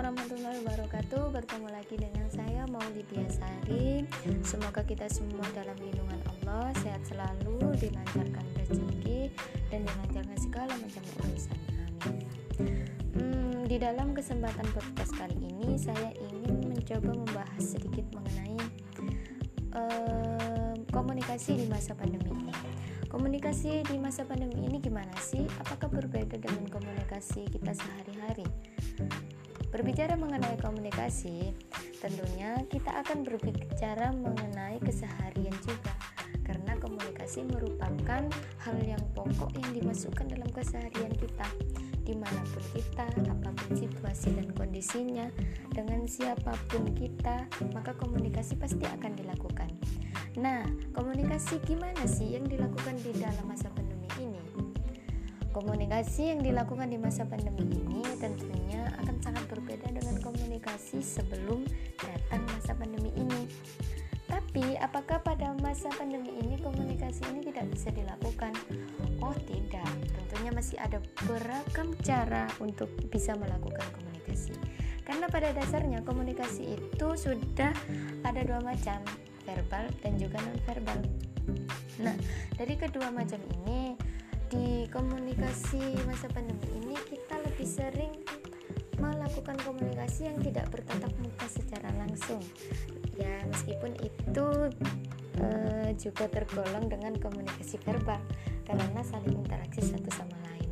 warahmatullahi wabarakatuh. Bertemu lagi dengan saya Maulidia Sari Semoga kita semua dalam lindungan Allah Sehat selalu, dilancarkan rezeki Dan dilancarkan segala macam urusan. Amin. Hmm, Di dalam kesempatan podcast kali ini Saya ingin mencoba membahas sedikit mengenai uh, Komunikasi di masa pandemi ini. Komunikasi di masa pandemi ini gimana sih? Apakah berbeda dengan komunikasi kita sehari-hari? Berbicara mengenai komunikasi, tentunya kita akan berbicara mengenai keseharian juga, karena komunikasi merupakan hal yang pokok yang dimasukkan dalam keseharian kita, di mana pun kita, apa pun situasi dan kondisinya, dengan siapa pun kita, maka komunikasi pasti akan dilakukan. Nah, komunikasi gimana sih yang dilakukan di dalam masa pandemi ini? Komunikasi yang dilakukan di masa pandemi ini tentunya sangat berbeda dengan komunikasi sebelum datang masa pandemi ini. Tapi, apakah pada masa pandemi ini komunikasi ini tidak bisa dilakukan? Oh, tidak. Tentunya masih ada beragam cara untuk bisa melakukan komunikasi. Karena pada dasarnya komunikasi itu sudah ada dua macam, verbal dan juga non-verbal. Nah, dari kedua macam ini di komunikasi masa pandemi ini kita lebih sering melakukan komunikasi yang tidak bertatap muka secara langsung. Ya meskipun itu e, juga tergolong dengan komunikasi verbal karena saling interaksi satu sama lain.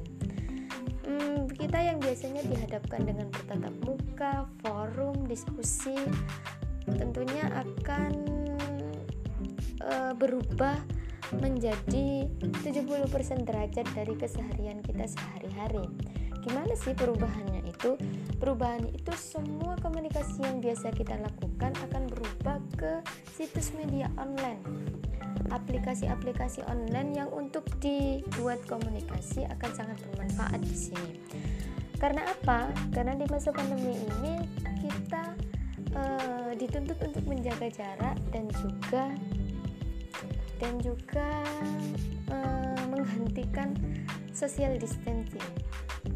Hmm, kita yang biasanya dihadapkan dengan bertatap muka forum diskusi tentunya akan e, berubah menjadi 70% derajat dari keseharian kita sehari-hari. Gimana sih perubahannya itu? Perubahan itu semua komunikasi yang biasa kita lakukan akan berubah ke situs media online. Aplikasi-aplikasi online yang untuk dibuat komunikasi akan sangat bermanfaat di sini. Karena apa? Karena di masa pandemi ini kita uh, dituntut untuk menjaga jarak dan juga dan juga uh, menghentikan social distancing,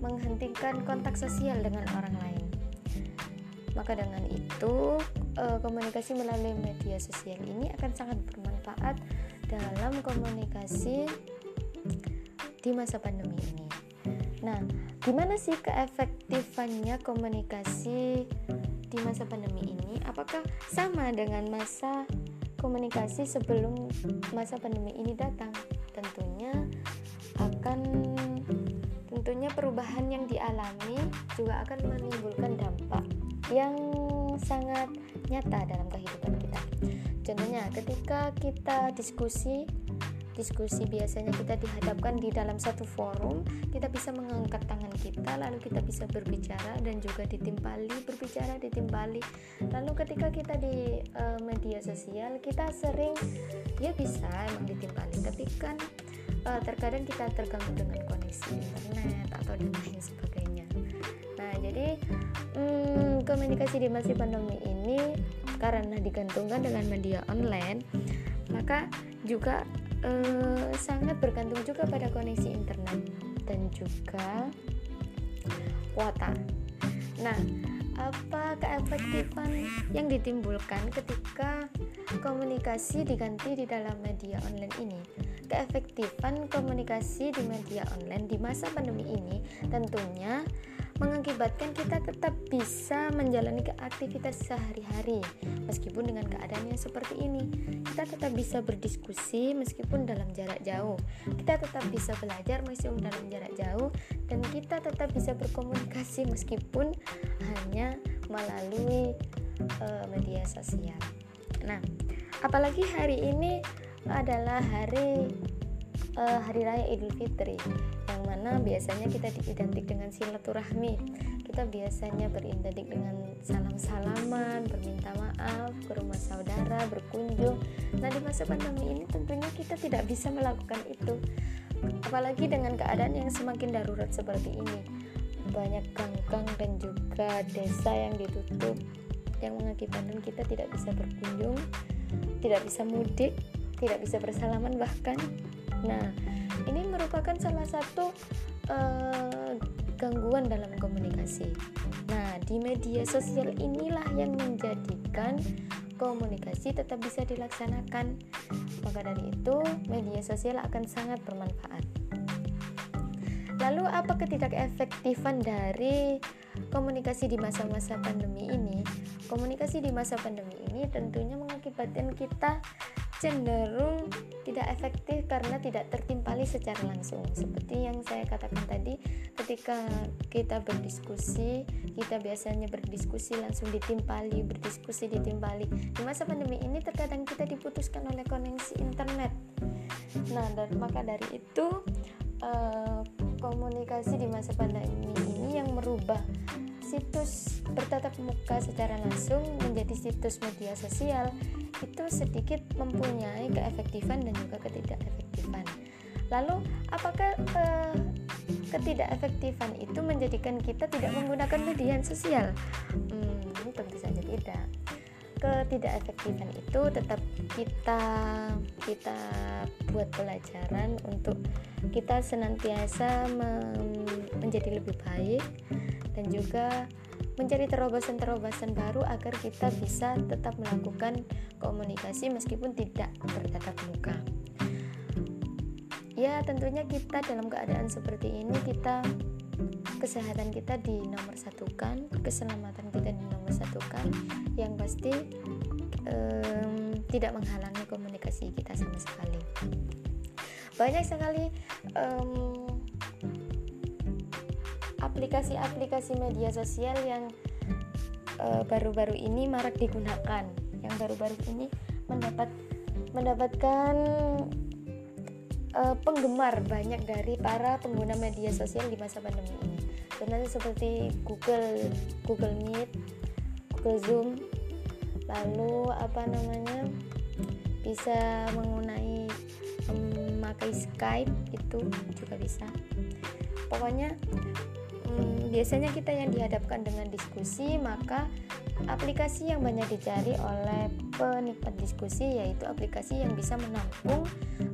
menghentikan kontak sosial dengan orang lain. Maka dengan itu, uh, komunikasi melalui media sosial ini akan sangat bermanfaat dalam komunikasi di masa pandemi ini. Nah, gimana sih keefektifannya komunikasi di masa pandemi ini? Apakah sama dengan masa komunikasi sebelum masa pandemi ini datang tentunya akan tentunya perubahan yang dialami juga akan menimbulkan dampak yang sangat nyata dalam kehidupan kita. Contohnya, ketika kita diskusi diskusi biasanya kita dihadapkan di dalam satu forum kita bisa mengangkat tangan kita lalu kita bisa berbicara dan juga ditimpali berbicara ditimpali lalu ketika kita di uh, media sosial kita sering ya bisa emang ditimpali tapi kan uh, terkadang kita terganggu dengan koneksi internet atau dan lain sebagainya nah jadi hmm, komunikasi di masa pandemi ini karena digantungkan dengan media online maka juga eh, sangat bergantung juga pada koneksi internet dan juga kuota. Nah, apa keefektifan yang ditimbulkan ketika komunikasi diganti di dalam media online ini? Keefektifan komunikasi di media online di masa pandemi ini tentunya mengakibatkan kita tetap bisa menjalani aktivitas sehari-hari meskipun dengan keadaan yang seperti ini. Kita tetap bisa berdiskusi meskipun dalam jarak jauh. Kita tetap bisa belajar meskipun dalam jarak jauh dan kita tetap bisa berkomunikasi meskipun hanya melalui uh, media sosial. Nah, apalagi hari ini adalah hari uh, hari raya Idul Fitri yang mana biasanya kita diidentik dengan silaturahmi. Kita biasanya beridentik dengan salam-salaman berminta maaf ke rumah saudara berkunjung. Nah di masa pandemi ini tentunya kita tidak bisa melakukan itu. Apalagi dengan keadaan yang semakin darurat seperti ini. Banyak ganggang dan juga desa yang ditutup yang mengakibatkan kita tidak bisa berkunjung tidak bisa mudik tidak bisa bersalaman bahkan Nah, ini merupakan salah satu uh, gangguan dalam komunikasi Nah, di media sosial inilah yang menjadikan komunikasi tetap bisa dilaksanakan. Maka dari itu, media sosial akan sangat bermanfaat. Lalu, apa ketidakefektifan dari komunikasi di masa-masa pandemi ini? Komunikasi di masa pandemi ini tentunya mengakibatkan kita cenderung tidak efektif karena tidak tertimpali secara langsung. Seperti yang saya katakan tadi, ketika kita berdiskusi, kita biasanya berdiskusi langsung ditimpali, berdiskusi ditimpali. Di masa pandemi ini terkadang kita diputuskan oleh koneksi internet. Nah, dan maka dari itu uh, komunikasi di masa pandemi ini yang merubah situs bertatap muka secara langsung menjadi situs media sosial itu sedikit mempunyai keefektifan dan juga ketidakefektifan. Lalu, apakah eh, ketidakefektifan itu menjadikan kita tidak menggunakan media sosial? Hmm, tentu saja tidak. Ketidakefektifan itu tetap kita kita buat pelajaran untuk kita senantiasa menjadi lebih baik dan juga mencari terobosan-terobosan baru agar kita bisa tetap melakukan komunikasi meskipun tidak bertatap muka. Ya, tentunya kita dalam keadaan seperti ini kita kesehatan kita di nomor satukan, keselamatan kita di nomor satukan, yang pasti um, tidak menghalangi komunikasi kita sama sekali. Banyak sekali um, aplikasi-aplikasi media sosial yang eh, baru-baru uh, ini marak digunakan. Yang baru-baru ini mendapat mendapatkan uh, penggemar banyak dari para pengguna media sosial di masa pandemi ini. Contohnya seperti Google Google Meet Google Zoom lalu apa namanya bisa menggunakan memakai Skype itu juga bisa. Pokoknya hmm, biasanya kita yang dihadapkan dengan diskusi maka aplikasi yang banyak dicari oleh penikmat diskusi yaitu aplikasi yang bisa menampung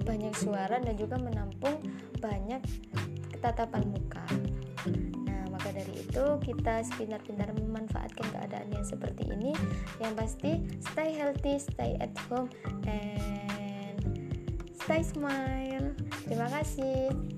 banyak suara dan juga menampung banyak tatapan muka. Nah maka dari itu kita sepintar-pintar memanfaatkan keadaan yang seperti ini. Yang pasti stay healthy stay at home and stay smile. Terima kasih